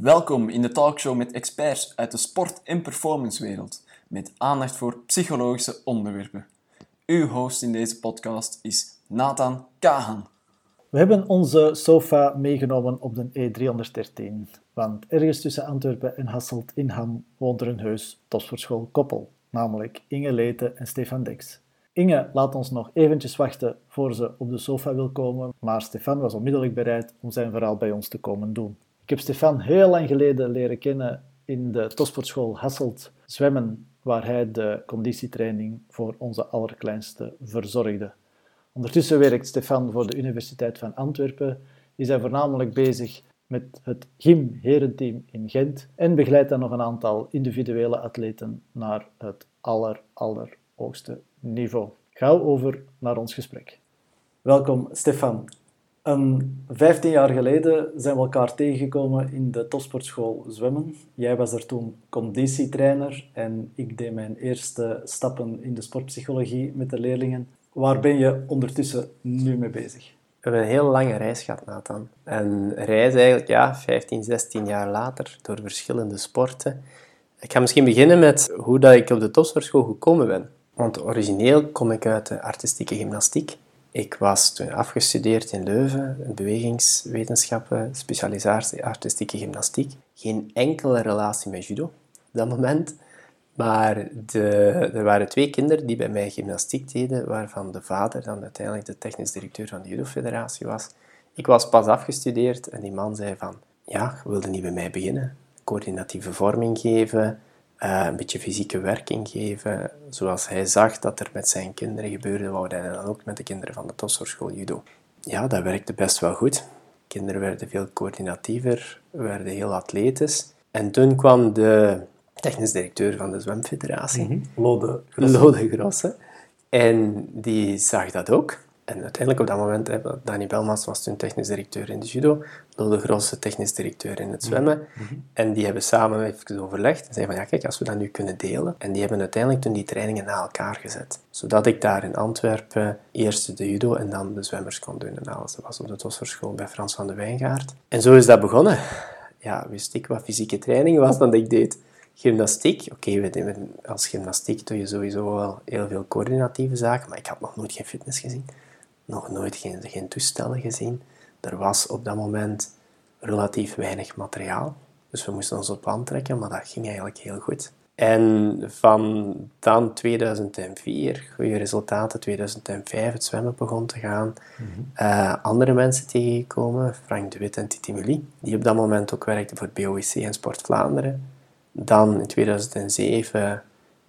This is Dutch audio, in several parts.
Welkom in de talkshow met experts uit de sport- en performancewereld, met aandacht voor psychologische onderwerpen. Uw host in deze podcast is Nathan Kahan. We hebben onze sofa meegenomen op de E313, want ergens tussen Antwerpen en Hasselt in Ham woont er een heus topsportschool koppel, namelijk Inge Leten en Stefan Dex. Inge laat ons nog eventjes wachten voor ze op de sofa wil komen, maar Stefan was onmiddellijk bereid om zijn verhaal bij ons te komen doen. Ik heb Stefan heel lang geleden leren kennen in de topsportschool Hasselt zwemmen, waar hij de conditietraining voor onze allerkleinste verzorgde. Ondertussen werkt Stefan voor de Universiteit van Antwerpen, is hij voornamelijk bezig met het gym-herenteam in Gent en begeleidt dan nog een aantal individuele atleten naar het aller, niveau. Gauw over naar ons gesprek. Welkom, Stefan. Um, 15 jaar geleden zijn we elkaar tegengekomen in de topsportschool zwemmen. Jij was er toen conditietrainer en ik deed mijn eerste stappen in de sportpsychologie met de leerlingen. Waar ben je ondertussen nu mee bezig? We hebben een heel lange reis gehad, Nathan. Een reis eigenlijk, ja, 15, 16 jaar later, door verschillende sporten. Ik ga misschien beginnen met hoe dat ik op de topsportschool gekomen ben. Want origineel kom ik uit de artistieke gymnastiek. Ik was toen afgestudeerd in Leuven, bewegingswetenschappen, specialisatie artistieke gymnastiek. Geen enkele relatie met judo op dat moment. Maar er waren twee kinderen die bij mij gymnastiek deden, waarvan de vader dan uiteindelijk de technisch directeur van de judo-federatie was. Ik was pas afgestudeerd en die man zei van, ja, wilde niet bij mij beginnen. Coördinatieve vorming geven, uh, een beetje fysieke werking geven. Zoals hij zag dat er met zijn kinderen gebeurde, wou hij dan ook met de kinderen van de Tossorschool judo. Ja, dat werkte best wel goed. Kinderen werden veel coördinatiever, werden heel atletisch. En toen kwam de technisch directeur van de Zwemfederatie, mm -hmm. Lode Grosse. Lode Grosse. En die zag dat ook. En uiteindelijk op dat moment, hè, Dani Belmas was toen technisch directeur in de judo, Lode Grosse technisch directeur in het zwemmen. Mm -hmm. En die hebben samen even overlegd en zeiden van ja, kijk, als we dat nu kunnen delen. En die hebben uiteindelijk toen die trainingen na elkaar gezet. Zodat ik daar in Antwerpen eerst de judo en dan de zwemmers kon doen. En alles. Dat was op de Tosserschool bij Frans van de Wijngaard. En zo is dat begonnen. Ja, wist ik wat fysieke training was, want ik deed Gymnastiek, oké, okay, als gymnastiek doe je sowieso wel heel veel coördinatieve zaken, maar ik had nog nooit geen fitness gezien. Nog nooit geen, geen toestellen gezien. Er was op dat moment relatief weinig materiaal. Dus we moesten ons op plan trekken, maar dat ging eigenlijk heel goed. En van dan 2004, goede resultaten, 2005 het zwemmen begon te gaan, mm -hmm. uh, andere mensen tegengekomen, Frank de Wit en Titi Mully, die op dat moment ook werkten voor het BOIC en Sport Vlaanderen. Dan in 2007,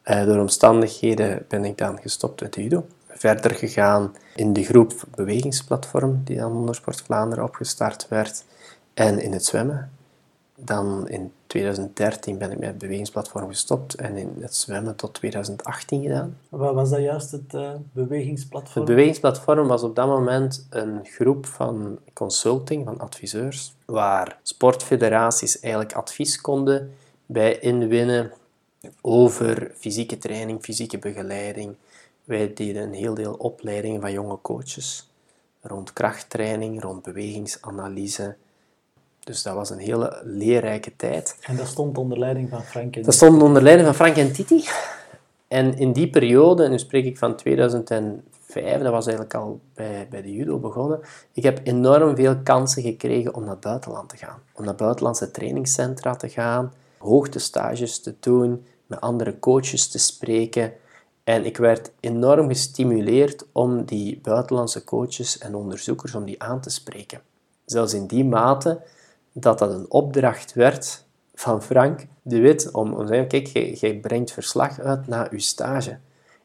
uh, door omstandigheden, ben ik dan gestopt met judo. Verder gegaan in de groep Bewegingsplatform, die dan onder Sport Vlaanderen opgestart werd. En in het zwemmen. Dan in 2013 ben ik met het Bewegingsplatform gestopt en in het zwemmen tot 2018 gedaan. Wat was dat juist, het uh, Bewegingsplatform? Het Bewegingsplatform was op dat moment een groep van consulting, van adviseurs, waar sportfederaties eigenlijk advies konden bij inwinnen over fysieke training, fysieke begeleiding. Wij deden een heel deel opleidingen van jonge coaches rond krachttraining, rond bewegingsanalyse. Dus dat was een hele leerrijke tijd. En dat stond onder leiding van Frank en Dat stond onder leiding van Frank en Titi. En in die periode, en nu spreek ik van 2005, dat was eigenlijk al bij, bij de judo begonnen, ik heb enorm veel kansen gekregen om naar het buitenland te gaan. Om naar buitenlandse trainingscentra te gaan, hoogtestages te doen, met andere coaches te spreken. En ik werd enorm gestimuleerd om die buitenlandse coaches en onderzoekers om die aan te spreken. Zelfs in die mate dat dat een opdracht werd van Frank de Wit om, om te zeggen, kijk, jij, brengt verslag uit na je stage.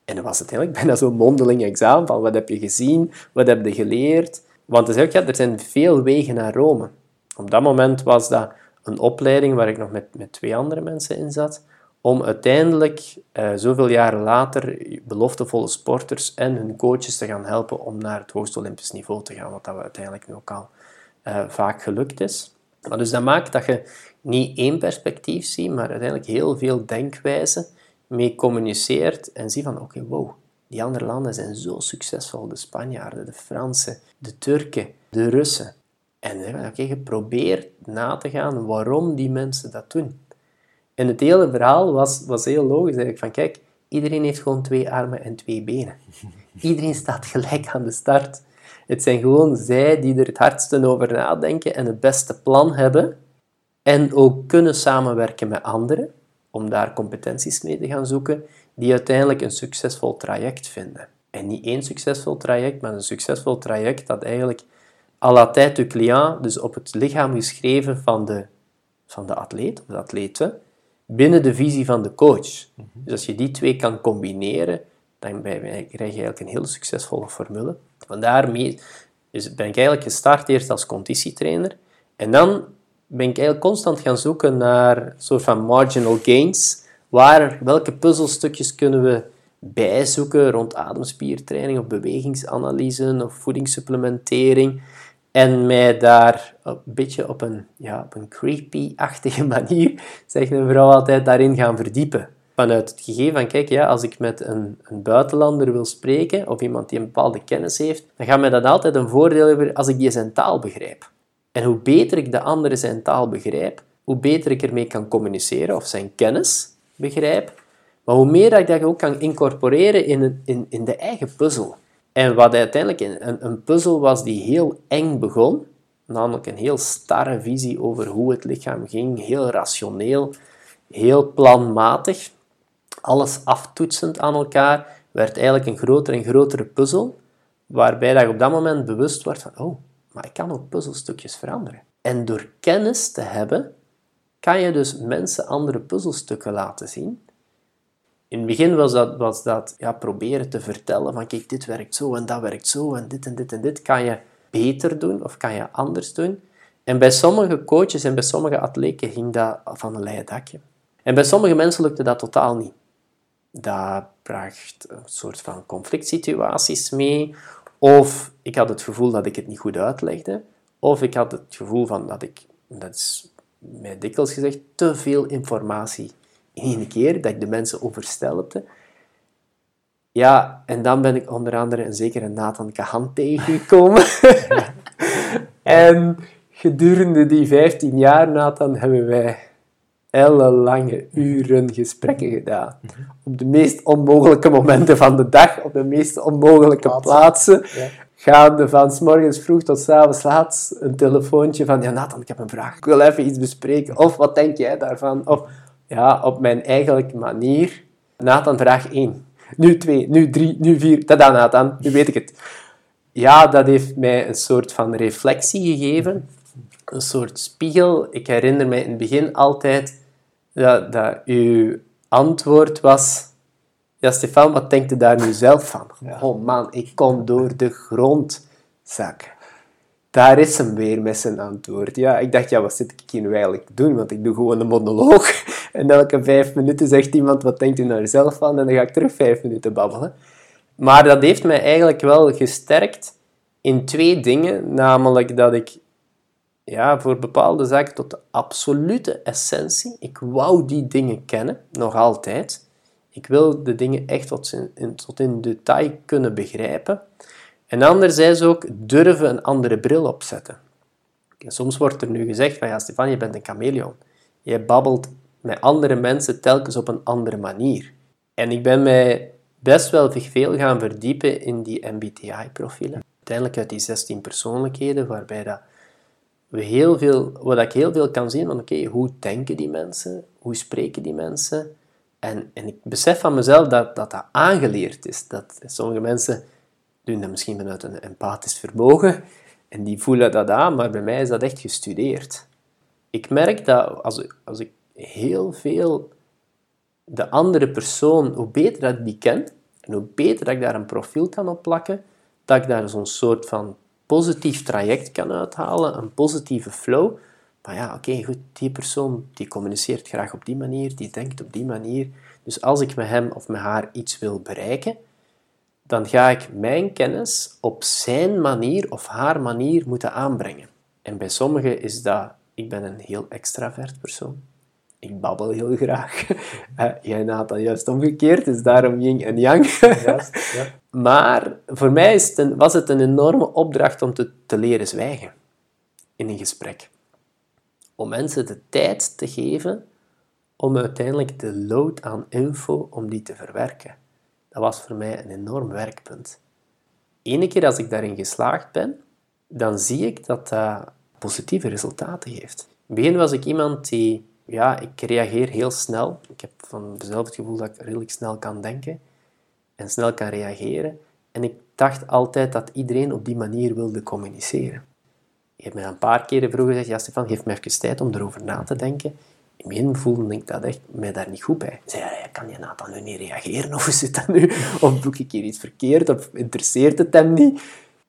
En dan was het eigenlijk bijna zo'n mondeling examen van wat heb je gezien, wat heb je geleerd. Want ik, ja, er zijn veel wegen naar Rome. Op dat moment was dat een opleiding waar ik nog met, met twee andere mensen in zat, om uiteindelijk, uh, zoveel jaren later, beloftevolle sporters en hun coaches te gaan helpen om naar het hoogste Olympisch niveau te gaan, wat dat we uiteindelijk nu ook al uh, vaak gelukt is. Dus dat maakt dat je niet één perspectief ziet, maar uiteindelijk heel veel denkwijzen mee communiceert en ziet van, oké, wow, die andere landen zijn zo succesvol. De Spanjaarden, de Fransen, de Turken, de Russen. En oké, je probeert na te gaan waarom die mensen dat doen. En het hele verhaal was, was heel logisch. Eigenlijk van, kijk, iedereen heeft gewoon twee armen en twee benen. Iedereen staat gelijk aan de start. Het zijn gewoon zij die er het hardste over nadenken en het beste plan hebben. En ook kunnen samenwerken met anderen, om daar competenties mee te gaan zoeken, die uiteindelijk een succesvol traject vinden. En niet één succesvol traject, maar een succesvol traject dat eigenlijk à la tête du client, dus op het lichaam geschreven van de, van de atleet of de atlete, binnen de visie van de coach. Dus als je die twee kan combineren, dan krijg je eigenlijk een heel succesvolle formule. Vandaar dus ben ik eigenlijk gestart eerst als conditietrainer. En dan ben ik eigenlijk constant gaan zoeken naar een soort van marginal gains. Waar, welke puzzelstukjes kunnen we bijzoeken rond ademspiertraining of bewegingsanalyse of voedingssupplementering. En mij daar een beetje op een, ja, op een creepy-achtige manier, zegt een vrouw altijd, daarin gaan verdiepen. Vanuit het gegeven van, kijk, ja, als ik met een, een buitenlander wil spreken, of iemand die een bepaalde kennis heeft, dan gaat mij dat altijd een voordeel hebben als ik die zijn taal begrijp. En hoe beter ik de andere zijn taal begrijp, hoe beter ik ermee kan communiceren of zijn kennis begrijp, maar hoe meer ik dat ook kan incorporeren in, in, in de eigen puzzel. En wat uiteindelijk een, een puzzel was die heel eng begon, namelijk een heel starre visie over hoe het lichaam ging, heel rationeel, heel planmatig, alles aftoetsend aan elkaar, werd eigenlijk een grotere en grotere puzzel, waarbij je op dat moment bewust wordt van, oh, maar ik kan ook puzzelstukjes veranderen. En door kennis te hebben, kan je dus mensen andere puzzelstukken laten zien. In het begin was dat, was dat ja, proberen te vertellen van kijk, dit werkt zo en dat werkt zo en dit en dit en dit kan je beter doen of kan je anders doen. En bij sommige coaches en bij sommige atleten ging dat van een leien dakje. En bij sommige mensen lukte dat totaal niet. Dat bracht een soort van conflict situaties mee. Of ik had het gevoel dat ik het niet goed uitlegde. Of ik had het gevoel van dat ik, dat is mij dikwijls gezegd, te veel informatie in één keer, dat ik de mensen overstelpte. Ja, en dan ben ik onder andere een zekere Nathan Kahan tegengekomen. en gedurende die 15 jaar, Nathan, hebben wij lange uren gesprekken gedaan. Op de meest onmogelijke momenten van de dag, op de meest onmogelijke plaatsen. Ja. Gaande van s morgens vroeg tot s avonds laat een telefoontje van ja Nathan, ik heb een vraag. Ik wil even iets bespreken. Of wat denk jij daarvan? Of ja, op mijn eigenlijke manier. Nathan, vraag 1. Nu 2, nu 3, nu 4. Tada Nathan, nu weet ik het. Ja, dat heeft mij een soort van reflectie gegeven. Een soort spiegel. Ik herinner mij in het begin altijd dat, dat uw antwoord was... Ja, Stefan, wat denkt u daar nu zelf van? Oh man, ik kon door de grond zakken. Daar is hem weer met zijn antwoord. Ja, ik dacht, ja, wat zit ik hier nu eigenlijk doen? Want ik doe gewoon een monoloog. En elke vijf minuten zegt iemand, wat denkt u naar zelf van? En dan ga ik terug vijf minuten babbelen. Maar dat heeft mij eigenlijk wel gesterkt in twee dingen. Namelijk dat ik ja, voor bepaalde zaken tot de absolute essentie, ik wou die dingen kennen, nog altijd. Ik wil de dingen echt tot in, tot in detail kunnen begrijpen. En anderzijds ook durven een andere bril opzetten. soms wordt er nu gezegd van ja, Stefan, je bent een chameleon. Je babbelt met andere mensen telkens op een andere manier. En ik ben mij best wel veel gaan verdiepen in die MBTI-profielen. Uiteindelijk uit die 16 persoonlijkheden, waarbij dat we heel veel, wat ik heel veel kan zien van oké, hoe denken die mensen? Hoe spreken die mensen? En, en ik besef van mezelf dat, dat dat aangeleerd is. Dat sommige mensen doen dat misschien vanuit een empathisch vermogen en die voelen dat aan, maar bij mij is dat echt gestudeerd. Ik merk dat als, als ik heel veel de andere persoon, hoe beter dat ik die ken, en hoe beter dat ik daar een profiel kan opplakken, dat ik daar zo'n soort van positief traject kan uithalen, een positieve flow. Maar ja, oké, goed, die persoon die communiceert graag op die manier, die denkt op die manier. Dus als ik met hem of met haar iets wil bereiken, dan ga ik mijn kennis op zijn manier of haar manier moeten aanbrengen. En bij sommigen is dat, ik ben een heel extravert persoon. Ik babbel heel graag. Uh, jij Nathan juist omgekeerd, dus daarom yin en yang. Juist, ja. Maar voor mij is het een, was het een enorme opdracht om te, te leren zwijgen. in een gesprek. Om mensen de tijd te geven om uiteindelijk de load aan info om die te verwerken. Dat was voor mij een enorm werkpunt. Ene keer als ik daarin geslaagd ben, dan zie ik dat dat positieve resultaten geeft. In het begin was ik iemand die, ja, ik reageer heel snel. Ik heb van mezelf het gevoel dat ik redelijk snel kan denken en snel kan reageren. En ik dacht altijd dat iedereen op die manier wilde communiceren. Je hebt mij een paar keren vroeger gezegd, ja Stefan, geef me even tijd om erover na te denken. In het begin voelde ik dat echt, mij daar niet goed bij. Ik zei, ja, kan je Nathan nu niet reageren? Of het dat nu? Of doe ik hier iets verkeerd? Of interesseert het hem niet?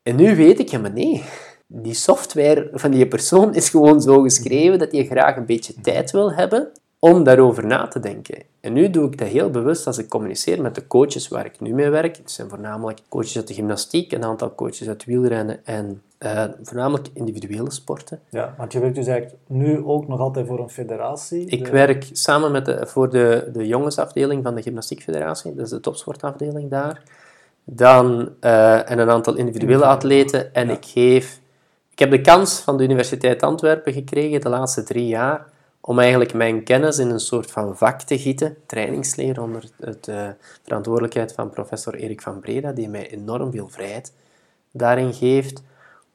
En nu weet ik, ja, maar nee. Die software van die persoon is gewoon zo geschreven dat je graag een beetje tijd wil hebben om daarover na te denken. En nu doe ik dat heel bewust als ik communiceer met de coaches waar ik nu mee werk. Het zijn voornamelijk coaches uit de gymnastiek, een aantal coaches uit wielrennen en uh, voornamelijk individuele sporten. Ja, want je werkt dus eigenlijk nu ook nog altijd voor een federatie? Ik werk samen met de, voor de, de jongensafdeling van de Gymnastiekfederatie, dat is de topsportafdeling daar. Dan, uh, en een aantal individuele atleten. En ik geef... Ik heb de kans van de Universiteit Antwerpen gekregen de laatste drie jaar om eigenlijk mijn kennis in een soort van vak te gieten, trainingsleer onder de uh, verantwoordelijkheid van professor Erik van Breda, die mij enorm veel vrijheid daarin geeft.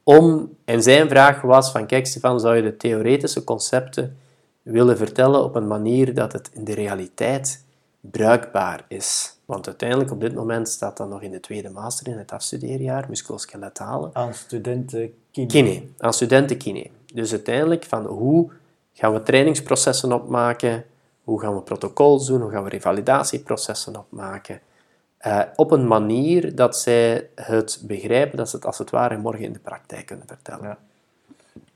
Om, en zijn vraag was van, kijk Stefan, zou je de theoretische concepten willen vertellen op een manier dat het in de realiteit bruikbaar is? Want uiteindelijk, op dit moment staat dat nog in de tweede master in het afstudeerjaar, musculoskeletale. Aan studenten kine. Kine, aan studenten kine. Dus uiteindelijk van hoe gaan we trainingsprocessen opmaken, hoe gaan we protocols doen, hoe gaan we revalidatieprocessen opmaken. Uh, op een manier dat zij het begrijpen, dat ze het als het ware morgen in de praktijk kunnen vertellen. Ja.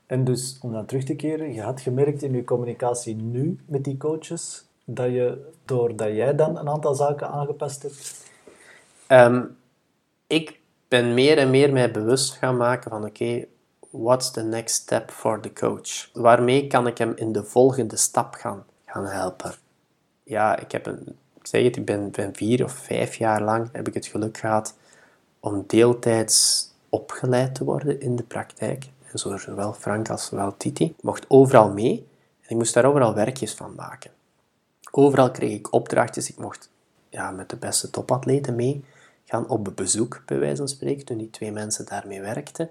En dus, om dan terug te keren, je had gemerkt in je communicatie nu met die coaches, dat je, doordat jij dan een aantal zaken aangepast hebt? Um, ik ben meer en meer mij bewust gaan maken van, oké, what's the next step for the coach? Waarmee kan ik hem in de volgende stap gaan, gaan helpen? Ja, ik heb een, ik zeg het, ik ben, ben vier of vijf jaar lang heb ik het geluk gehad om deeltijds opgeleid te worden in de praktijk. En zowel Frank als zowel Titi. Mocht overal mee en ik moest daar overal werkjes van maken. Overal kreeg ik opdrachtjes. Ik mocht ja, met de beste topatleten mee gaan op bezoek, bij wijze van spreken, toen die twee mensen daarmee werkten.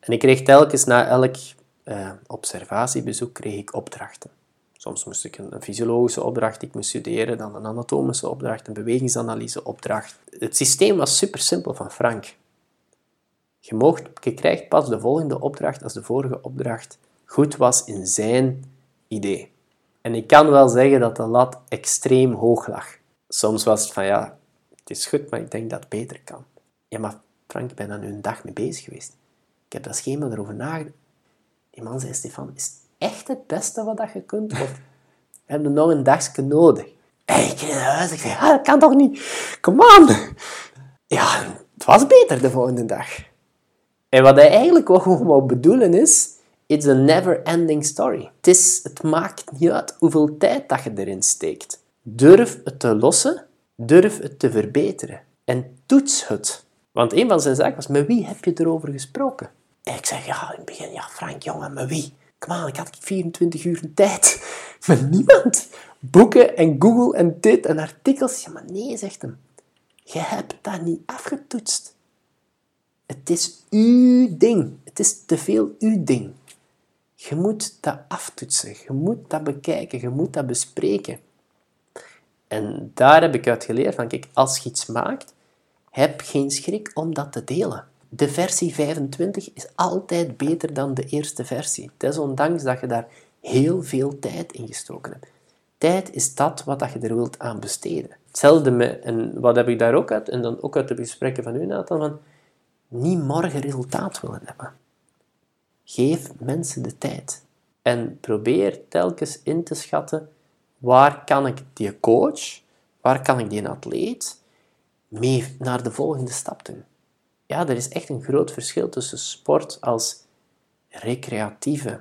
En ik kreeg telkens na elk uh, observatiebezoek kreeg ik opdrachten. Soms moest ik een, een, fysiologische opdracht, ik moest studeren, dan een anatomische opdracht, een bewegingsanalyse opdracht. Het systeem was super simpel van Frank. Je, mocht, je krijgt pas de volgende opdracht als de vorige opdracht goed was in zijn idee. En ik kan wel zeggen dat de lat extreem hoog lag. Soms was het van ja, het is goed, maar ik denk dat het beter kan. Ja, maar Frank, ik ben daar nu een dag mee bezig geweest. Ik heb dat schema erover nagedacht. Die man zei, Stefan, is het echt het beste wat dat je kunt? Of heb je nog een dagje nodig? En ik ging naar huis. Ik zei, ah, dat kan toch niet? Kom aan. Ja, het was beter de volgende dag. En wat hij eigenlijk gewoon wou bedoelen is, it's a never-ending story. Het, maakt niet uit hoeveel tijd dat je erin steekt. Durf het te lossen, durf het te verbeteren. En toets het. Want een van zijn zaken was, met wie heb je erover gesproken? En ik zeg, ja, in het begin, ja, Frank, jongen, met wie? Kom aan, ik had 24 uur tijd. Met niemand. Boeken en Google en dit en artikels. Ja, maar nee, zegt hem. Je hebt dat niet afgetoetst. Het is uw ding. Het is te veel uw ding. Je moet dat aftoetsen. Je moet dat bekijken. Je moet dat bespreken. En daar heb ik uit geleerd van, kijk, als je iets maakt, heb geen schrik om dat te delen de versie 25 is altijd beter dan de eerste versie. Desondanks dat je daar heel veel tijd in gestoken hebt. Tijd is dat wat je er wilt aan besteden. Hetzelfde met, en wat heb ik daar ook uit, en dan ook uit de gesprekken van u, Nathan, van niet morgen resultaat willen hebben. Geef mensen de tijd. En probeer telkens in te schatten, waar kan ik die coach, waar kan ik die atleet mee naar de volgende stap doen ja, er is echt een groot verschil tussen sport als recreatieve,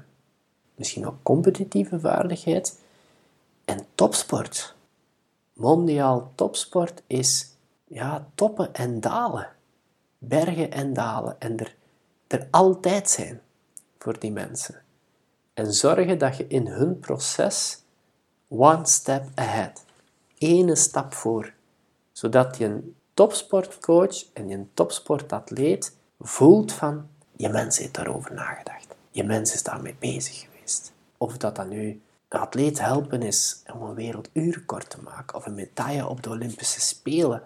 misschien ook competitieve vaardigheid en topsport. Mondiaal topsport is ja, toppen en dalen, bergen en dalen en er, er altijd zijn. Voor die mensen. En zorgen dat je in hun proces one step ahead, ene stap voor, zodat je een topsportcoach en je topsportatleet voelt van je mens heeft daarover nagedacht. Je mens is daarmee bezig geweest. Of dat dan nu een atleet helpen is om een werelduurrecord te maken, of een medaille op de Olympische Spelen,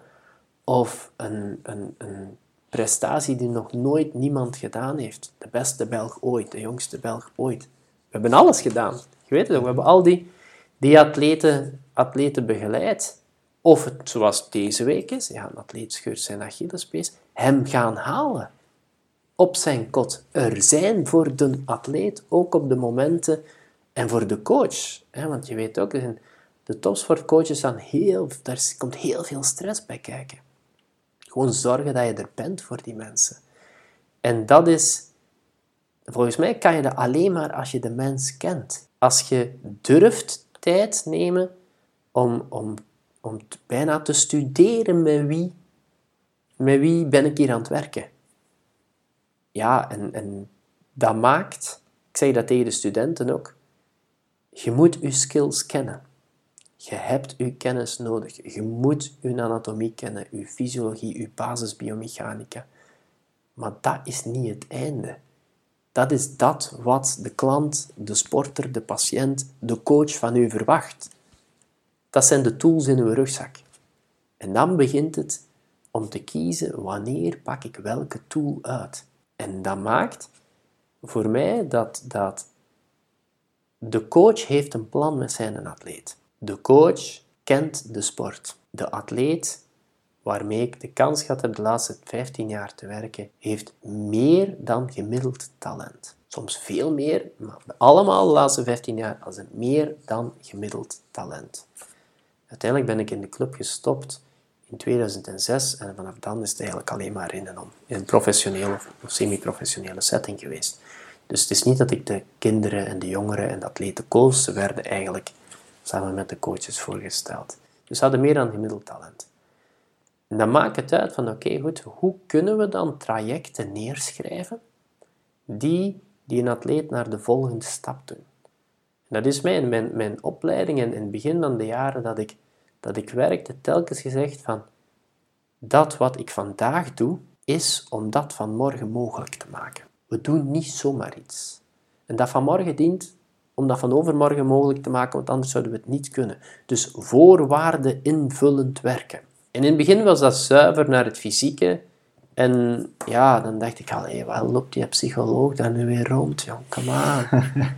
of een, een, een prestatie die nog nooit niemand gedaan heeft. De beste Belg ooit, de jongste Belg ooit. We hebben alles gedaan. Je weet het, we hebben al die, die atleten, atleten begeleid. Of het, zoals deze week is, een atleet scheurt zijn Achillespees, hem gaan halen op zijn kot. Er zijn voor de atleet ook op de momenten en voor de coach. Hè, want je weet ook, de topsportcoaches zijn heel, daar komt heel veel stress bij kijken. Gewoon zorgen dat je er bent voor die mensen. En dat is, volgens mij kan je dat alleen maar als je de mens kent. Als je durft tijd nemen om, om, om bijna te studeren met wie, met wie ben ik hier aan het werken. Ja, en, en dat maakt, ik zeg dat tegen de studenten ook, je moet je skills kennen. Je hebt je kennis nodig. Je moet je anatomie kennen, je fysiologie, je basisbiomechanica. Maar dat is niet het einde. Dat is dat wat de klant, de sporter, de patiënt, de coach van u verwacht. Dat zijn de tools in uw rugzak. En dan begint het om te kiezen wanneer pak ik welke tool uit. En dat maakt voor mij dat, dat de coach heeft een plan met zijn atleet. De coach kent de sport. De atleet, waarmee ik de kans gehad heb de laatste 15 jaar te werken, heeft meer dan gemiddeld talent. Soms veel meer, maar allemaal de laatste 15 jaar als een meer dan gemiddeld talent. Uiteindelijk ben ik in de club gestopt in 2006 en vanaf dan is het eigenlijk alleen maar in een, in een professionele of semi-professionele setting geweest. Dus het is niet dat ik de kinderen en de jongeren en de atleten koos, ze werden eigenlijk samen met de coaches voorgesteld. Dus ze hadden meer dan gemiddeld talent. En dan maakt het uit van, oké, goed, hoe kunnen we dan trajecten neerschrijven die, die een atleet naar de volgende stap doen? En dat is mijn, mijn, mijn opleiding en in het begin van de jaren dat ik, dat ik werkte, telkens gezegd van, dat wat ik vandaag doe, is om dat van morgen mogelijk te maken. We doen niet zomaar iets. En dat van morgen dient om dat van overmorgen mogelijk te maken, want anders zouden we het niet kunnen. Dus voorwaarden invullend werken. En in het begin was dat zuiver naar het fysieke. En ja, dan dacht ik al, hé, waar loopt die psycholoog daar nu weer rond? Jong, come on.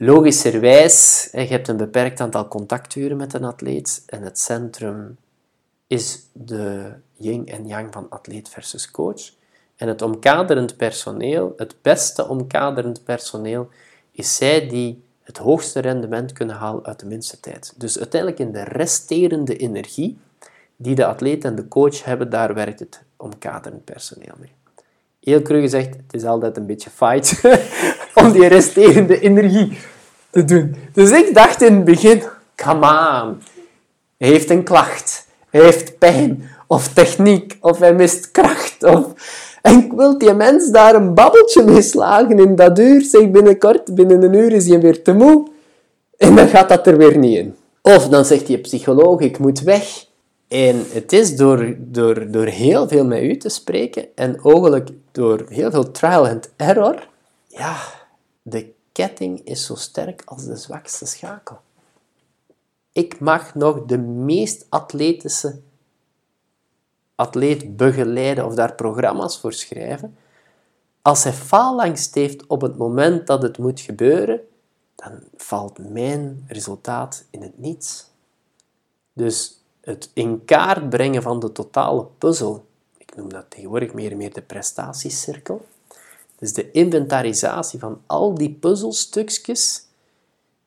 Logischerwijs, je hebt een beperkt aantal contacturen met een atleet en het centrum is de yin en yang van atleet versus coach. En het omkaderend personeel, het beste omkaderend personeel, is zij die het hoogste rendement kunnen halen uit de minste tijd. Dus uiteindelijk in de resterende energie die de atleet en de coach hebben, daar werkt het omkaderend personeel mee. Heel cru gezegd, het is altijd een beetje fight om die resterende energie te doen. Dus ik dacht in het begin, come on, hij heeft een klacht, hij heeft pijn, of techniek, of hij mist kracht, of en ik wil die mens daar een babbeltje mee slagen in dat uur. Zeg binnenkort, binnen een uur is hij weer te moe. En dan gaat dat er weer niet in. Of dan zegt die psycholoog, ik moet weg. En het is door, door, door heel veel met u te spreken en eigenlijk door heel veel trial and error, ja, de ketting is zo sterk als de zwakste schakel. Ik mag nog de meest atletische atleet begeleiden of daar programma's voor schrijven, als hij faalangst heeft op het moment dat het moet gebeuren, dan valt mijn resultaat in het niets. Dus het in kaart brengen van de totale puzzel, ik noem dat tegenwoordig meer en meer de prestatiecirkel, dus de inventarisatie van al die puzzelstukjes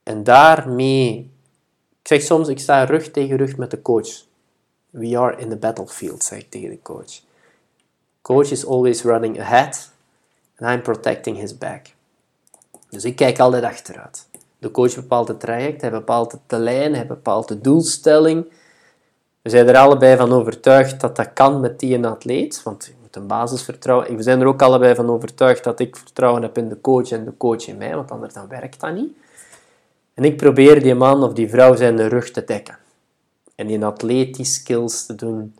en daarmee, ik zeg soms, ik sta rug tegen rug met de coach. We are in the battlefield, zeg ik tegen de coach. Coach is always running ahead and I'm protecting his back. Dus ik kijk altijd achteruit. De coach bepaalt het traject, hij bepaalt de lijn, hij bepaalt de doelstelling. We zijn er allebei van overtuigd dat dat kan met die een atleet, want moet een basisvertrouwen. We zijn er ook allebei van overtuigd dat ik vertrouwen heb in de coach en de coach in mij, want anders dan werkt dat niet. En ik probeer die man of die vrouw zijn rug te dekken. En die atletisch skills te doen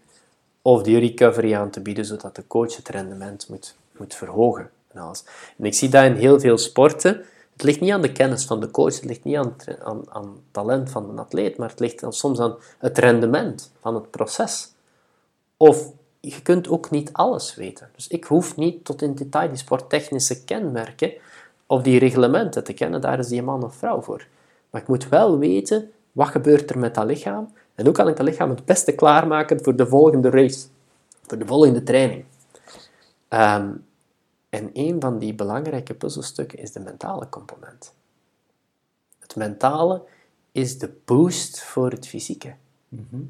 of die recovery aan te bieden, zodat de coach het rendement moet, moet verhogen. En, alles. en ik zie dat in heel veel sporten. Het ligt niet aan de kennis van de coach, het ligt niet aan, aan, aan talent van de atleet, maar het ligt soms aan het rendement van het proces. Of je kunt ook niet alles weten. Dus ik hoef niet tot in detail die sporttechnische kenmerken of die reglementen te kennen, daar is die man of vrouw voor. Maar ik moet wel weten, wat gebeurt er met dat lichaam? En hoe kan ik dat lichaam het beste klaarmaken voor de volgende race, voor de volgende training? Ehm, en een van die belangrijke puzzelstukken is de mentale component. Het mentale is de boost voor het fysieke. Mhm.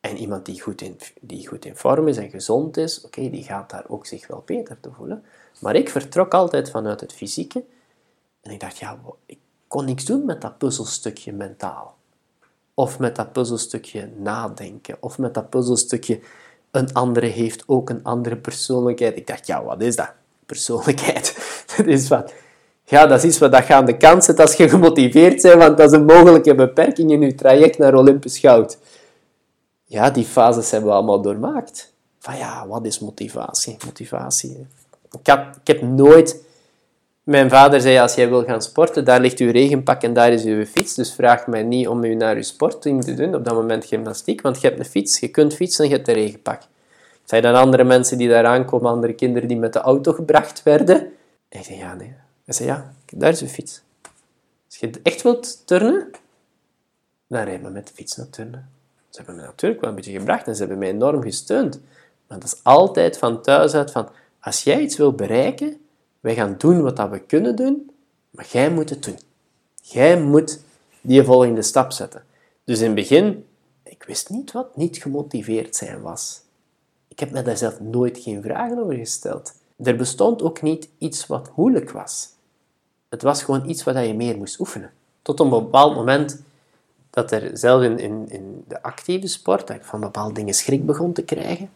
En iemand die goed, in, die goed in vorm is en gezond is, oké, die gaat daar ook zich wel beter te voelen. Maar ik vertrok altijd vanuit het fysieke. En ik dacht, ja, ik kon niks doen met dat puzzelstukje mentaal. Of met dat puzzelstukje nadenken. Of met dat puzzelstukje een andere heeft ook een andere persoonlijkheid. Ik dacht, ja, wat is dat? Persoonlijkheid. dat is wat... Ja, dat is iets wat dat aan de kant zet als je gemotiveerd bent, want dat is een mogelijke beperking in je traject naar Olympisch goud. Ja, die fases hebben we allemaal doormaakt. Van ja, wat is motivatie? Motivatie. Ik, ik heb nooit mijn vader zei, als jij wil gaan sporten, daar ligt uw regenpak en daar is uw fiets. Dus vraag mij niet om u naar uw sportteam te doen, op dat moment gymnastiek, want je hebt een fiets, je kunt fietsen en je hebt een regenpak. Zijn dan andere mensen die daar aankomen, andere kinderen die met de auto gebracht werden? En ik zei, ja, nee. Hij zei, ja, daar is uw fiets. Als je echt wilt turnen, dan rijden we met de fiets naar turnen. Ze hebben me natuurlijk wel een beetje gebracht en ze hebben mij enorm gesteund. Maar dat is altijd van thuis uit van, als jij iets wil bereiken, wij gaan doen wat dat we kunnen doen, maar jij moet het doen. Jij moet die volgende stap zetten. Dus in het begin, ik wist niet wat niet gemotiveerd zijn was. Ik heb me daar zelf nooit geen vragen over gesteld. Er bestond ook niet iets wat moeilijk was. Het was gewoon iets wat je meer moest oefenen. Tot op een bepaald moment dat er zelf in, in, in de actieve sport, dat ik van bepaalde dingen schrik begon te krijgen.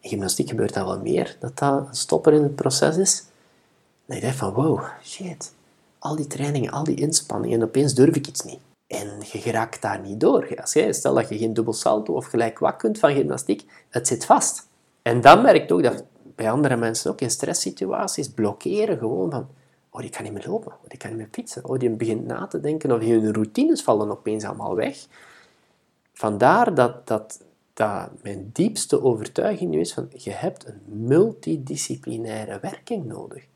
In gymnastiek gebeurt dat wel meer, dat dat een stopper in het proces is. En ik dacht van, wow, shit. Al die trainingen, al die inspanningen, en opeens durf ik iets niet. En je geraakt daar niet door. Als jij, stel dat je geen dubbel salto of gelijk wat kunt van gymnastiek, het zit vast. En dan merk je ook dat bij andere mensen ook in stresssituaties blokkeren gewoon van, oh, die kan niet meer lopen, oh, die kan niet meer fietsen, oh, die begint na te denken of hun routines vallen opeens allemaal weg. Vandaar dat, dat, dat mijn diepste overtuiging nu is van, je hebt een multidisciplinaire werking nodig.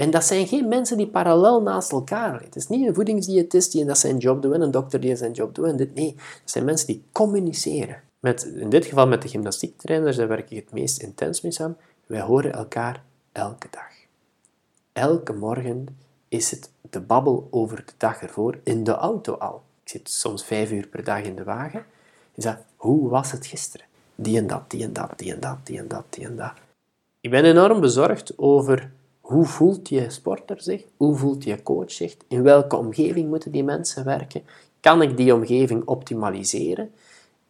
En dat zijn geen mensen die parallel naast elkaar. Het is niet een voedingsdiëtist die dat zijn job doet, een dokter die zijn job doet. En dit, nee, het zijn mensen die communiceren. Met, in dit geval met de gymnastiektrainers, daar werk ik het meest intens mee samen. Wij horen elkaar elke dag. Elke morgen is het de babbel over de dag ervoor in de auto al. Ik zit soms vijf uur per dag in de wagen. Is dat, hoe was het gisteren? Die en dat, die en dat, die en dat, die en dat, die en dat. Ik ben enorm bezorgd over hoe voelt je sporter zich? Hoe voelt je coach zich? In welke omgeving moeten die mensen werken? Kan ik die omgeving optimaliseren?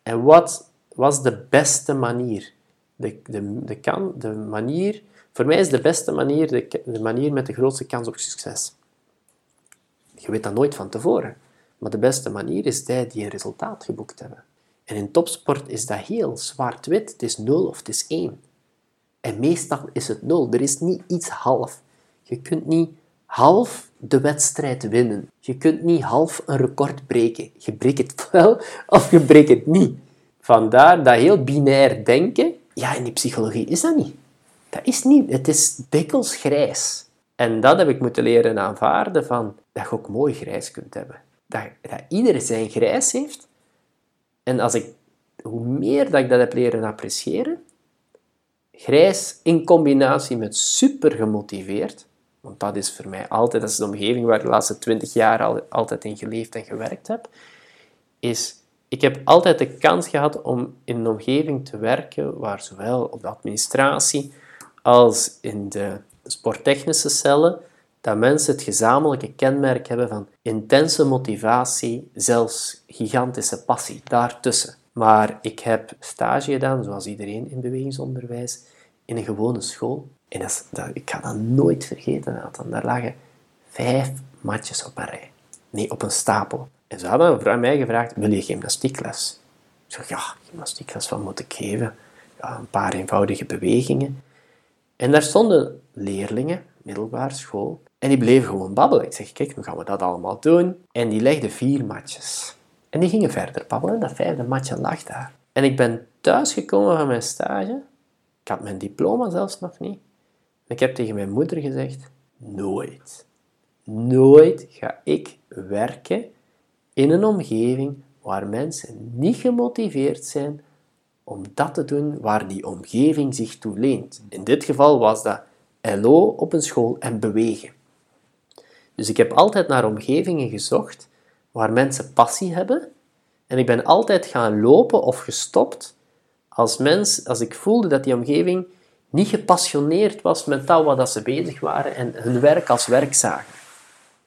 En wat was de beste manier? De, de, de, kan, de manier voor mij is de beste manier de, manier met de grootste kans op succes. Je weet dat nooit van tevoren. Maar de beste manier is die die een resultaat geboekt hebben. En in topsport is dat heel zwart-wit. Het is nul of het is één. En meestal is het nul. Er is niet iets half. Je kunt niet half de wedstrijd winnen. Je kunt niet half een record breken. Je breekt het wel of je breekt het niet. Vandaar dat heel binair denken. Ja, in die psychologie is dat niet. Dat is niet. Het is dikwijls grijs. En dat heb ik moeten leren aanvaarden van dat je ook mooi grijs kunt hebben. Dat, dat ieder zijn grijs heeft. En als ik, hoe meer dat ik dat heb leren appreciëren, Grijs in combinatie met super gemotiveerd, want dat is voor mij altijd, dat is de omgeving waar ik de laatste twintig jaar al, altijd in geleefd en gewerkt heb, is ik heb altijd de kans gehad om in een omgeving te werken waar zowel op de administratie als in de sporttechnische cellen, dat mensen het gezamenlijke kenmerk hebben van intense motivatie, zelfs gigantische passie daartussen. Maar ik heb stage gedaan, zoals iedereen in bewegingsonderwijs, in een gewone school. En dat, ik ga dat nooit vergeten. Nathan. Daar lagen vijf matjes op een rij. Nee, op een stapel. En ze hadden aan mij gevraagd, wil je gymnastiekles? Ik zeg, ja, gymnastiekles, wat moet ik geven? Een paar eenvoudige bewegingen. En daar stonden leerlingen, middelbare school, en die bleven gewoon babbelen. Ik zeg, kijk, nu gaan we dat allemaal doen. En die legden vier matjes. En die gingen verder babbelen en dat vijfde matje lag daar. En ik ben thuisgekomen van mijn stage. Ik had mijn diploma zelfs nog niet. Ik heb tegen mijn moeder gezegd, nooit, nooit ga ik werken in een omgeving waar mensen niet gemotiveerd zijn om dat te doen waar die omgeving zich toe leent. In dit geval was dat LO op een school en bewegen. Dus ik heb altijd naar omgevingen gezocht waar mensen passie hebben. En ik ben altijd gaan lopen of gestopt als mens, als ik voelde dat die omgeving niet gepassioneerd was met dat wat ze bezig waren en hun werk als werk zagen.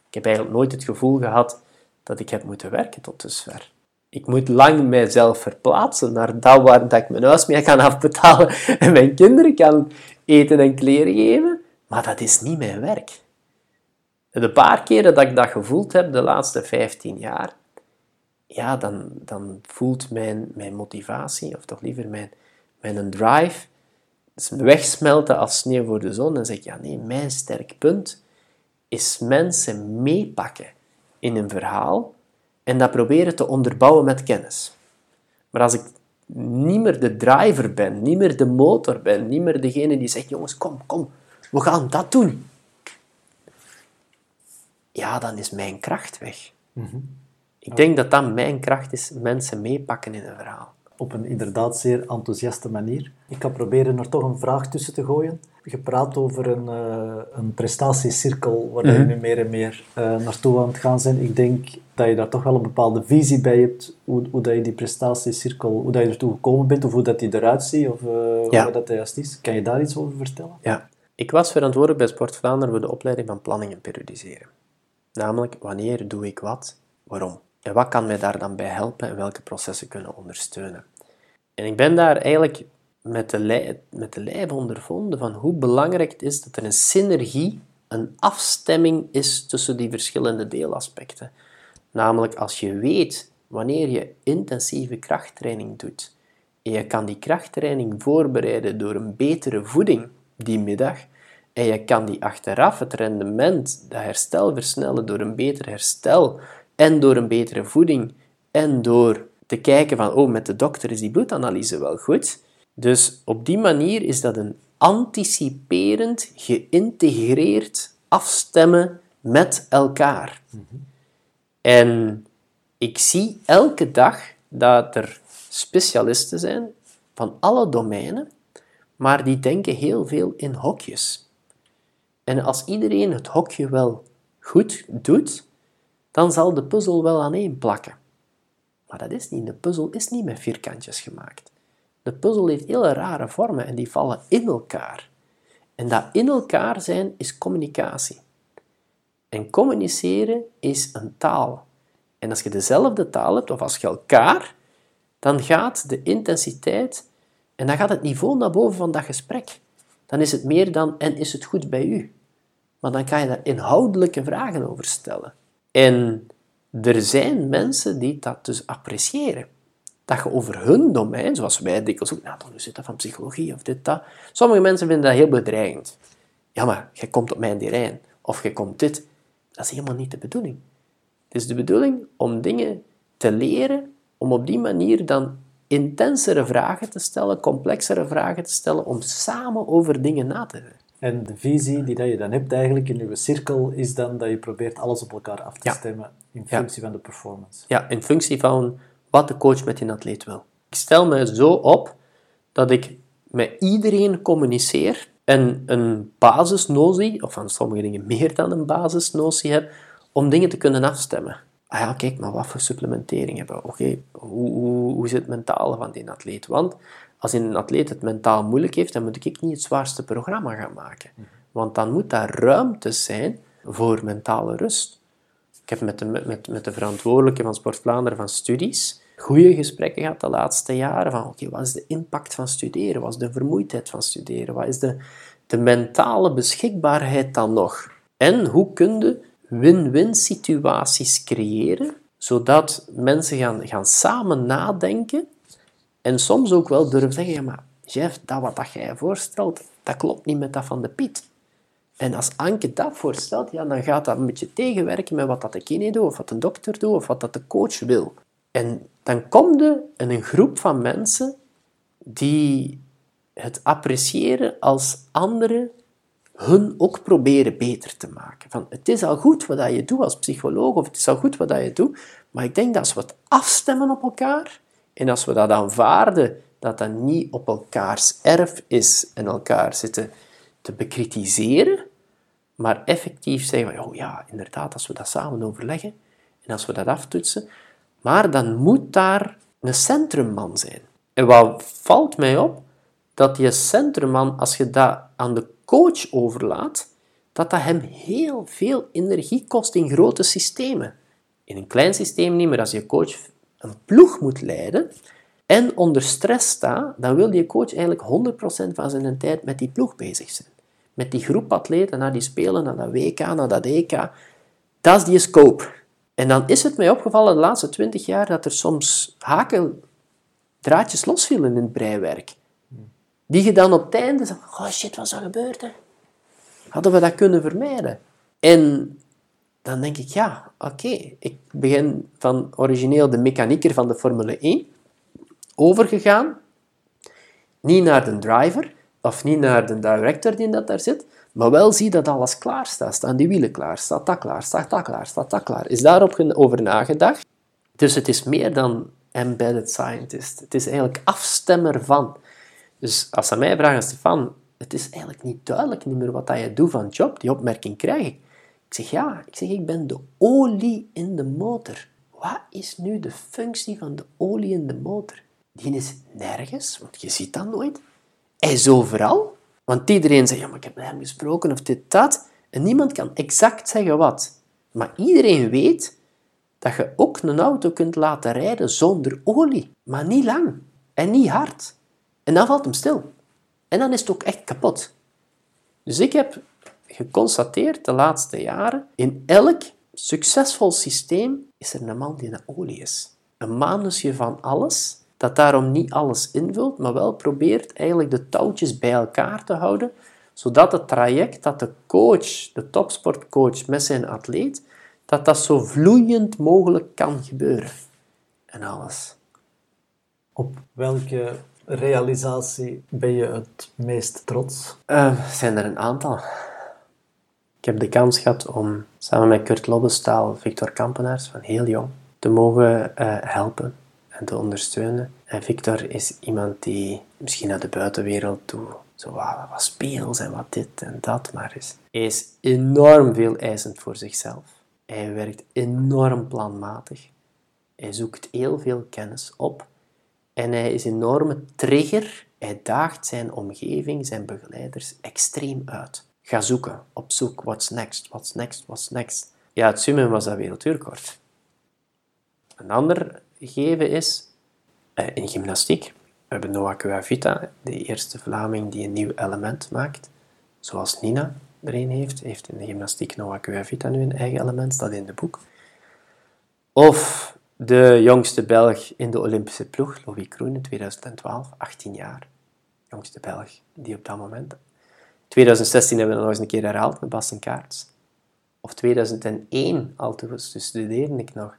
Ik heb eigenlijk nooit het gevoel gehad dat ik heb moeten werken tot dusver. Ik moet lang mijzelf verplaatsen naar dat waar dat ik mijn huis mee kan afbetalen en mijn kinderen kan eten en kleren geven, maar dat is niet mijn werk. De paar keren dat ik dat gevoeld heb, de laatste 15 jaar, ja, dan, dan voelt mijn, mijn motivatie, of toch liever mijn, mijn drive, wegsmelten als sneeuw voor de zon. En zeg ik, ja nee, mijn sterk punt is mensen meepakken in een verhaal en dat proberen te onderbouwen met kennis. Maar als ik niet meer de driver ben, niet meer de motor ben, niet meer degene die zegt, jongens, kom, kom, we gaan dat doen. Ja, dan is mijn kracht weg. Mhm. Ik denk dat dat mijn kracht is, mensen meepakken in een verhaal. Op een inderdaad zeer enthousiaste manier. Ik ga proberen er toch een vraag tussen te gooien. Je praat over een, uh, een prestatiecirkel waar je nu meer en meer uh, naartoe aan het gaan zijn. Ik denk dat je daar toch wel een bepaalde visie bij hebt, hoe, hoe dat je die prestatiecirkel, hoe dat je ertoe gekomen bent, of hoe dat die eruit ziet, of uh, Ja. hoe dat juist is. Kan je daar iets over vertellen? Ja. Ik was verantwoordelijk bij Sport Vlaanderen voor de opleiding van planning en periodiseren. Namelijk, wanneer doe ik wat, waarom? En wat kan mij daar dan bij helpen en welke processen kunnen ondersteunen? En ik ben daar eigenlijk met de, met de lijf ondervonden van hoe belangrijk het is dat er een synergie, een afstemming is tussen die verschillende deelaspecten. Namelijk, als je weet wanneer je intensieve krachttraining doet en je kan die krachttraining voorbereiden door een betere voeding die middag en je kan die achteraf het rendement, dat herstel versnellen door een beter herstel en door een betere voeding en door te kijken van, oh, met de dokter is die bloedanalyse wel goed. Dus op die manier is dat een anticiperend, geïntegreerd afstemmen met elkaar. En ik zie elke dag dat er specialisten zijn van alle domeinen, maar die denken heel veel in hokjes. En als iedereen het hokje wel goed doet, dan zal de puzzel wel aaneen plakken. Maar dat is niet. De puzzel is niet met vierkantjes gemaakt. De puzzel heeft hele rare vormen en die vallen in elkaar. En dat in elkaar zijn is communicatie. En communiceren is een taal. En als je dezelfde taal hebt, of als je elkaar, dan gaat de intensiteit en dan gaat het niveau naar boven van dat gesprek. Dan is het meer dan en is het goed bij u. Maar dan kan je daar inhoudelijke vragen over stellen. En er zijn mensen die dat dus appreciëren. Dat je over hun domein, zoals wij dikwijls ook, nou, dan zit dat van psychologie of dit, dat. Sommige mensen vinden dat heel bedreigend. Ja, maar je komt op mijn terrein. Of je komt dit. Dat is helemaal niet de bedoeling. Het is de bedoeling om dingen te leren, om op die manier dan intensere vragen te stellen, complexere vragen te stellen, om samen over dingen na te denken. En de visie die dat je dan hebt eigenlijk in je cirkel is dan dat je probeert alles op elkaar af te Ja. stemmen in Ja. functie van de performance. Ja, in functie van wat de coach met die atleet wil. Ik stel me zo op dat ik met iedereen communiceer en een basisnotie, of van sommige dingen meer dan een basisnotie heb, om dingen te kunnen afstemmen. Ah ja, kijk, maar wat voor supplementering hebben we? Oké, hoe, hoe, hoe zit het mentale van die atleet? Want als een atleet het mentaal moeilijk heeft, dan moet ik niet het zwaarste programma gaan maken. Want dan moet daar ruimte zijn voor mentale rust. Ik heb met de, met, met de verantwoordelijke van Sport Vlaanderen van studies goede gesprekken gehad de laatste jaren van oké, wat is de impact van studeren? Wat is de vermoeidheid van studeren? Wat is de, de mentale beschikbaarheid dan nog? En hoe kun je win-win situaties creëren, zodat mensen gaan, gaan samen nadenken en soms ook wel durven zeggen, ja, maar Jeff, dat wat dat jij voorstelt, dat klopt niet met dat van de Piet. En als Anke dat voorstelt, ja, dan gaat dat een beetje tegenwerken met wat dat de kine doet, of wat de dokter doet, of wat dat de coach wil. En dan kom je in een groep van mensen die het appreciëren als anderen hun ook proberen beter te maken. Van, het is al goed wat je doet als psycholoog, of het is al goed wat je doet, maar ik denk dat als we het afstemmen op elkaar, en als we dat aanvaarden, dat dat niet op elkaars erf is en elkaar zitten te bekritiseren, maar effectief zeggen van, oh ja, inderdaad, als we dat samen overleggen en als we dat aftoetsen, maar dan moet daar een centrumman zijn. En wat valt mij op? Dat die centrumman, als je dat aan de coach overlaat, dat dat hem heel veel energie kost in grote systemen. In een klein systeem niet, maar als je coach een ploeg moet leiden en onder stress staat, dan wil die coach eigenlijk 100% van zijn tijd met die ploeg bezig zijn. Met die groep atleten naar die spelen, naar dat WK, naar dat EK. Dat is die scope. En dan is het mij opgevallen de laatste 20 jaar dat er soms haken draadjes losvielen in het breiwerk. Die je dan op het einde zegt, oh shit, wat is er gebeurd? Hadden we dat kunnen vermijden? En dan denk ik, ja, oké, ik begin van origineel de mechanieker van de Formule 1 overgegaan, niet naar de driver of niet naar de director die dat daar zit, maar wel zie dat alles klaar staat. Staan die wielen klaar? Staat dat klaar? Staat dat klaar? Staat dat klaar? Is daarop over nagedacht? Dus het is meer dan embedded scientist. Het is eigenlijk afstemmer van. Dus als ze mij vragen, Stefan, het is eigenlijk niet duidelijk niet meer wat dat je doet van job, die opmerking krijg ik. Ik zeg ja, ik zeg ik ben de olie in de motor. Wat is nu de functie van de olie in de motor? Die is nergens, want je ziet dat nooit. Hij is overal. Want iedereen zegt, ja, maar ik heb met hem gesproken of dit, dat. En niemand kan exact zeggen wat. Maar iedereen weet dat je ook een auto kunt laten rijden zonder olie. Maar niet lang. En niet hard. En dan valt hem stil. En dan is het ook echt kapot. Dus ik heb geconstateerd de laatste jaren, in elk succesvol systeem is er een man die een olie is. Een manusje van alles, dat daarom niet alles invult, maar wel probeert eigenlijk de touwtjes bij elkaar te houden, zodat het traject dat de coach, de topsportcoach met zijn atleet, dat dat zo vloeiend mogelijk kan gebeuren. En alles. Op welke realisatie ben je het meest trots? Uh, zijn er een aantal. Ik heb de kans gehad om samen met Kurt Lobbestaal, Victor Kampenaars, van heel jong, te mogen uh, helpen en te ondersteunen. En Victor is iemand die misschien naar de buitenwereld toe zo wat, wat speels en wat dit en dat maar is. Hij is enorm veel eisend voor zichzelf. Hij werkt enorm planmatig. Hij zoekt heel veel kennis op. En hij is een enorme trigger. Hij daagt zijn omgeving, zijn begeleiders, extreem uit. Ga zoeken, op zoek, what's next, what's next, what's next. Ja, het zwemmen was dat wereldrecord. Een ander gegeven is uh, in gymnastiek. We hebben Noah Cuavita, de eerste Vlaming die een nieuw element maakt. Zoals Nina er een heeft, heeft in de gymnastiek Noah Cuavita nu een eigen element, staat in de boek. Of de jongste Belg in de Olympische ploeg, Louis Kroen in 2012, 18 jaar. Jongste Belg die op dat moment 2016 hebben we dat nog eens een keer herhaald met Basten Kaarts. Of 2001, al toen studeerde ik nog,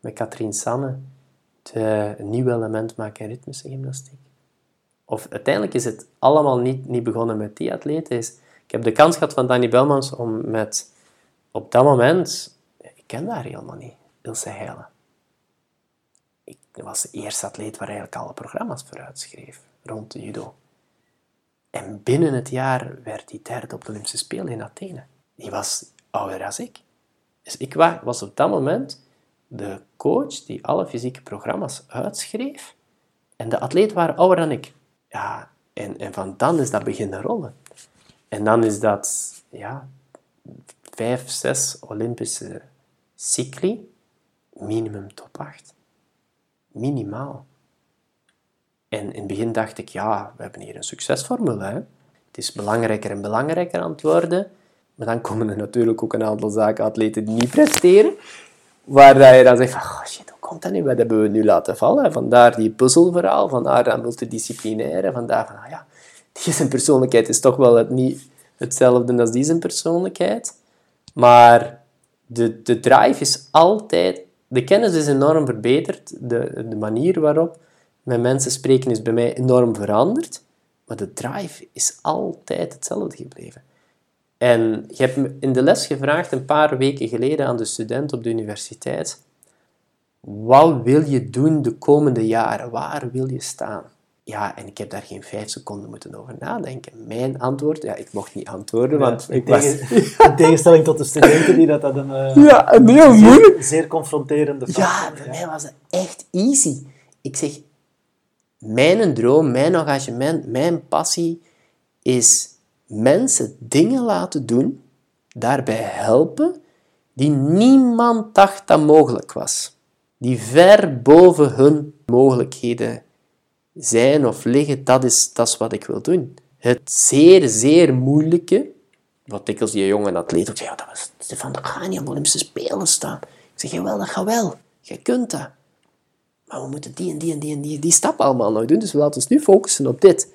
met Katrien Sanne, een nieuw element maken in ritmische gymnastiek. Of uiteindelijk is het allemaal niet, niet begonnen met die atleten. Is, ik heb de kans gehad van Danny Belmans om met, op dat moment, ik ken haar helemaal niet, Ilse Heijlen. Ik was de eerste atleet waar eigenlijk alle programma's voor uitschreef, rond de judo. En binnen het jaar werd hij derde op de Olympische Spelen in Athene. Die was ouder dan ik. Dus ik was op dat moment de coach die alle fysieke programma's uitschreef. En de atleten waren ouder dan ik. Ja, en, en van dan is dat beginnen rollen. En dan is dat ja, vijf, zes Olympische cycli, minimum top 8. Minimaal. En in het begin dacht ik, ja, we hebben hier een succesformule. Hè? Het is belangrijker en belangrijker aan het worden. Maar dan komen er natuurlijk ook een aantal zaken, atleten die niet presteren. Waar je dan zegt van, oh shit, hoe komt dat nu? Wat hebben we nu laten vallen? Vandaar die puzzelverhaal, vandaar dat multidisciplinaire, vandaar van, ah ja, die zijn persoonlijkheid is toch wel het, niet hetzelfde als die zijn persoonlijkheid. Maar de, de drive is altijd... De kennis is enorm verbeterd. De, de manier waarop met mensen spreken is bij mij enorm veranderd. Maar de drive is altijd hetzelfde gebleven. En je hebt me in de les gevraagd, een paar weken geleden, aan de student op de universiteit, wat wil je doen de komende jaren? Waar wil je staan? Ja, en ik heb daar geen vijf seconden moeten over nadenken. Mijn antwoord, ja, ik mocht niet antwoorden, want ik was... In tegenstelling tot de studenten die dat, een, uh, ja, een heel moeilijk... Zeer, confronterende vraag Ja, bij mij was het echt easy. Ik zeg, mijn droom, mijn engagement, mijn passie is mensen dingen laten doen, daarbij helpen, die niemand dacht dat mogelijk was. Die ver boven hun mogelijkheden zijn of liggen, dat is, dat is wat ik wil doen. Het zeer, zeer moeilijke, wat dikwijls die jonge atleet ook ja, dat was Stefan de Gani op Olympische Spelen staan. Ik zeg, jawel, dat gaat wel. Je kunt dat. Maar we moeten die en die en die en die, die stap allemaal nog doen, dus we laten ons nu focussen op dit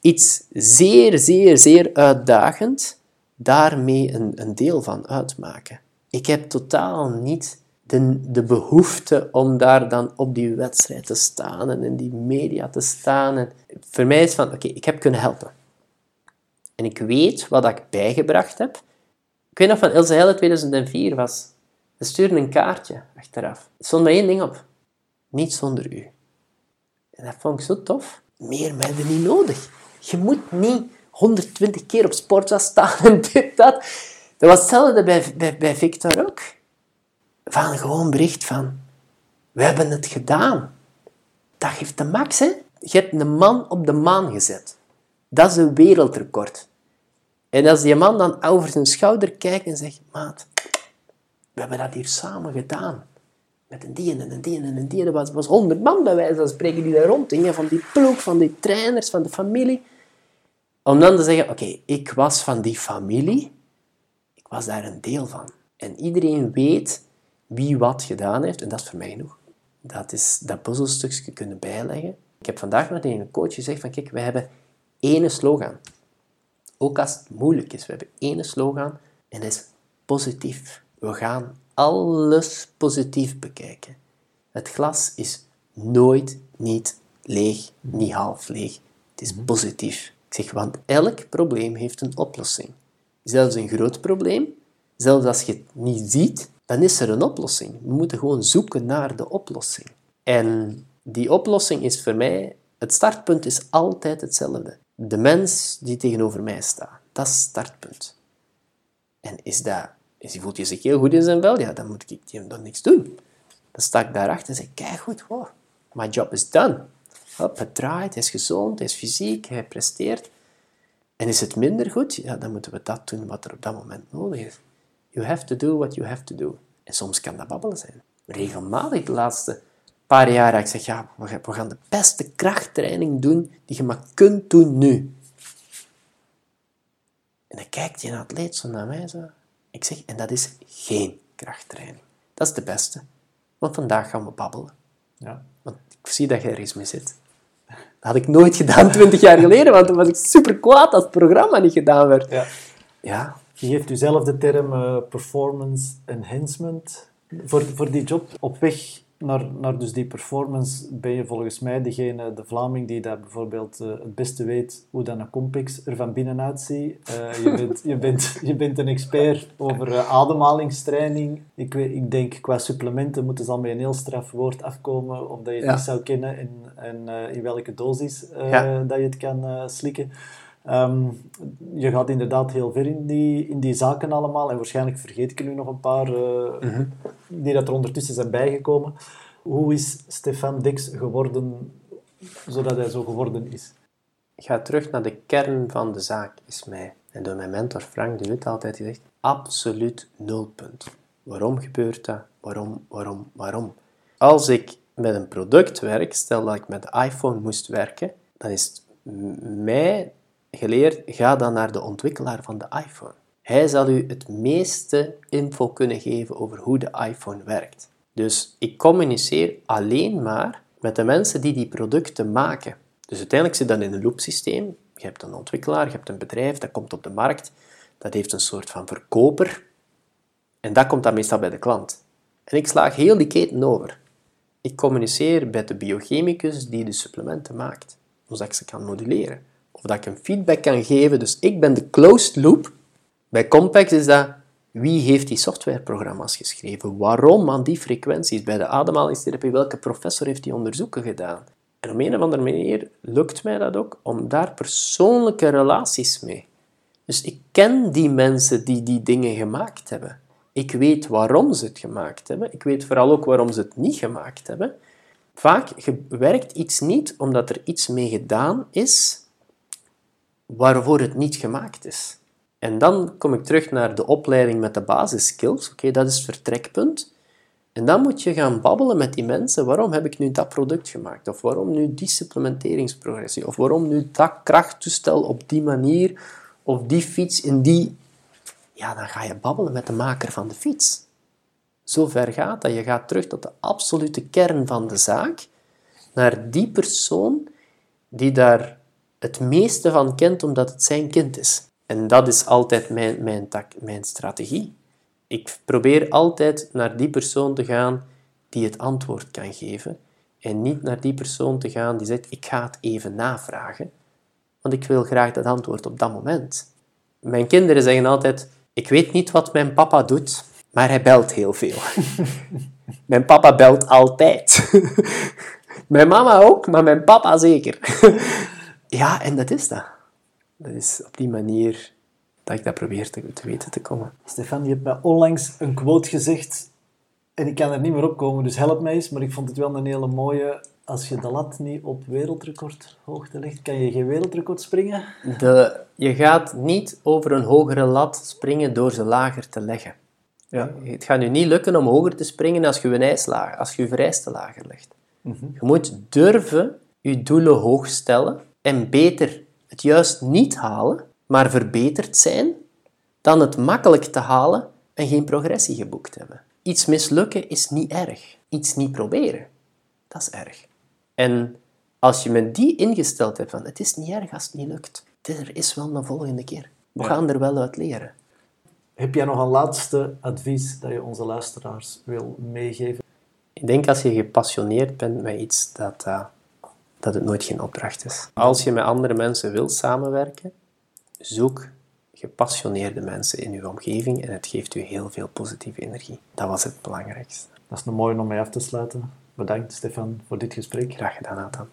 iets zeer, zeer, zeer uitdagend daarmee een, een deel van uitmaken. Ik heb totaal niet de, de behoefte om daar dan op die wedstrijd te staan en in die media te staan. En voor mij is van, oké, ik heb kunnen helpen. En ik weet wat ik bijgebracht heb. Ik weet nog van Ilse Heille 2004 was, ze stuurde een kaartje achteraf. Er stond maar één ding op. Niet zonder u. En dat vond ik zo tof. Meer mensen niet nodig. Je moet niet 120 keer op sportza staan en dit, dat. Dat was hetzelfde bij, bij, bij Victor ook. Van gewoon bericht van, we hebben het gedaan. Dat geeft de max, hè. Je hebt een man op de maan gezet. Dat is een wereldrecord. En als die man dan over zijn schouder kijkt en zegt, maat, we hebben dat hier samen gedaan. Met een die en een die en een die. Er was, was honderd man bij wijze van spreken die daar rondgingen. Van die ploeg, van die trainers, van de familie. Om dan te zeggen, oké, ik was van die familie, ik was daar een deel van. En iedereen weet wie wat gedaan heeft, en dat is voor mij genoeg. Dat is dat puzzelstukje kunnen bijleggen. Ik heb vandaag nog tegen een coach gezegd van, kijk, we hebben één slogan. Ook als het moeilijk is, we hebben één slogan en dat is positief. We gaan alles positief bekijken. Het glas is nooit niet leeg, niet half leeg. Het is positief zeg, want elk probleem heeft een oplossing. Zelfs een groot probleem, zelfs als je het niet ziet, dan is er een oplossing. We moeten gewoon zoeken naar de oplossing. En die oplossing is voor mij, het startpunt is altijd hetzelfde. De mens die tegenover mij staat, dat is het startpunt. En is dat, is, die voelt hij zich heel goed in zijn vel, ja, dan moet ik dan niks doen. Dan sta ik daarachter en zeg, kijk goed, wow, my job is done. Hop, het draait, hij is gezond, hij is fysiek, hij presteert. En is het minder goed? Ja, dan moeten we dat doen wat er op dat moment nodig is. You have to do what you have to do. En soms kan dat babbelen zijn. Regelmatig de laatste paar jaar ik zeg, ja, we gaan de beste krachttraining doen die je maar kunt doen nu. En dan kijkt je atleet zo naar mij zo. Ik zeg, en dat is geen krachttraining. Dat is de beste. Want vandaag gaan we babbelen. Ja. Want ik zie dat je er eens mee zit. Dat had ik nooit gedaan twintig jaar geleden, want toen was ik super kwaad als het programma niet gedaan werd. Ja. ja. Je geeft u zelf de term uh, performance enhancement voor, voor die job. Op weg naar, naar dus die performance ben je volgens mij degene, de Vlaming, die dat bijvoorbeeld uh, het beste weet hoe dan een complex er van binnenuit ziet. Uh, je, bent, je, bent, je bent een expert over uh, ademhalingstraining. Ik, weet, ik denk qua supplementen moeten ze al met een heel straf woord afkomen of dat je het niet zou kennen en, en in welke dosis dat je het kan slikken. Um, je gaat inderdaad heel ver in die, in die zaken allemaal. En waarschijnlijk vergeet ik er nu nog een paar uh, die dat er ondertussen zijn bijgekomen. Hoe is Stefan Dix geworden zodat hij zo geworden is? Ik ga terug naar de kern van de zaak, is mij. En door mijn mentor Frank de Wit altijd gezegd, absoluut nulpunt. Waarom gebeurt dat? Waarom, waarom, waarom? Als ik met een product werk, stel dat ik met de iPhone moest werken, dan is het mij geleerd, ga dan naar de ontwikkelaar van de iPhone. Hij zal u het meeste info kunnen geven over hoe de iPhone werkt. Dus ik communiceer alleen maar met de mensen die die producten maken. Dus uiteindelijk zit dat in een loopsysteem. Je hebt een ontwikkelaar, je hebt een bedrijf, dat komt op de markt, dat heeft een soort van verkoper, en dat komt dan meestal bij de klant. En ik slaag heel die keten over. Ik communiceer met de biochemicus die de supplementen maakt, zodat ik ze kan moduleren. Dat ik een feedback kan geven. Dus ik ben de closed loop. Bij Compex is dat wie heeft die softwareprogramma's geschreven? Waarom aan die frequenties? Bij de ademhalingstherapie, welke professor heeft die onderzoeken gedaan? En op een of andere manier lukt mij dat ook om daar persoonlijke relaties mee. Dus ik ken die mensen die die dingen gemaakt hebben. Ik weet waarom ze het gemaakt hebben. Ik weet vooral ook waarom ze het niet gemaakt hebben. Vaak werkt iets niet omdat er iets mee gedaan is waarvoor het niet gemaakt is. En dan kom ik terug naar de opleiding met de basiskills. Oké, dat is het vertrekpunt. En dan moet je gaan babbelen met die mensen. Waarom heb ik nu dat product gemaakt? Of waarom nu die supplementeringsprogressie? Of waarom nu dat krachttoestel op die manier? Of die fiets in die... Ja, dan ga je babbelen met de maker van de fiets. Zo ver gaat dat je gaat terug tot de absolute kern van de zaak. Naar die persoon die daar het meeste van kent omdat het zijn kind is. En dat is altijd mijn, mijn, tak, mijn strategie. Ik probeer altijd naar die persoon te gaan die het antwoord kan geven. En niet naar die persoon te gaan die zegt, ik ga het even navragen. Want ik wil graag dat antwoord op dat moment. Mijn kinderen zeggen altijd, ik weet niet wat mijn papa doet, maar hij belt heel veel. mijn papa belt altijd. mijn mama ook, maar mijn papa zeker. ja, en dat is dat. Dat is op die manier dat ik dat probeer te, te weten te komen. Stefan, je hebt mij onlangs een quote gezegd en ik kan er niet meer op komen, dus help mij eens. Maar ik vond het wel een hele mooie. Als je de lat niet op wereldrecordhoogte legt, kan je geen wereldrecord springen. De, je gaat niet over een hogere lat springen door ze lager te leggen. Ja. Het gaat je niet lukken om hoger te springen als je je, lager, als je, je vereisten lager legt. Je moet durven je doelen hoog stellen en beter het juist niet halen, maar verbeterd zijn, dan het makkelijk te halen en geen progressie geboekt hebben. Iets mislukken is niet erg. Iets niet proberen, dat is erg. En als je met die ingesteld hebt van het is niet erg als het niet lukt. Er is wel een volgende keer. We Ja. gaan er wel uit leren. Heb jij nog een laatste advies dat je onze luisteraars wil meegeven? Ik denk als je gepassioneerd bent met iets, dat, eh, dat het nooit geen opdracht is. Als je met andere mensen wilt samenwerken, zoek gepassioneerde mensen in uw omgeving en het geeft u heel veel positieve energie. Dat was het belangrijkste. Dat is een mooie om mee af te sluiten. Bedankt, Stefan, voor dit gesprek. Graag gedaan, Nathan.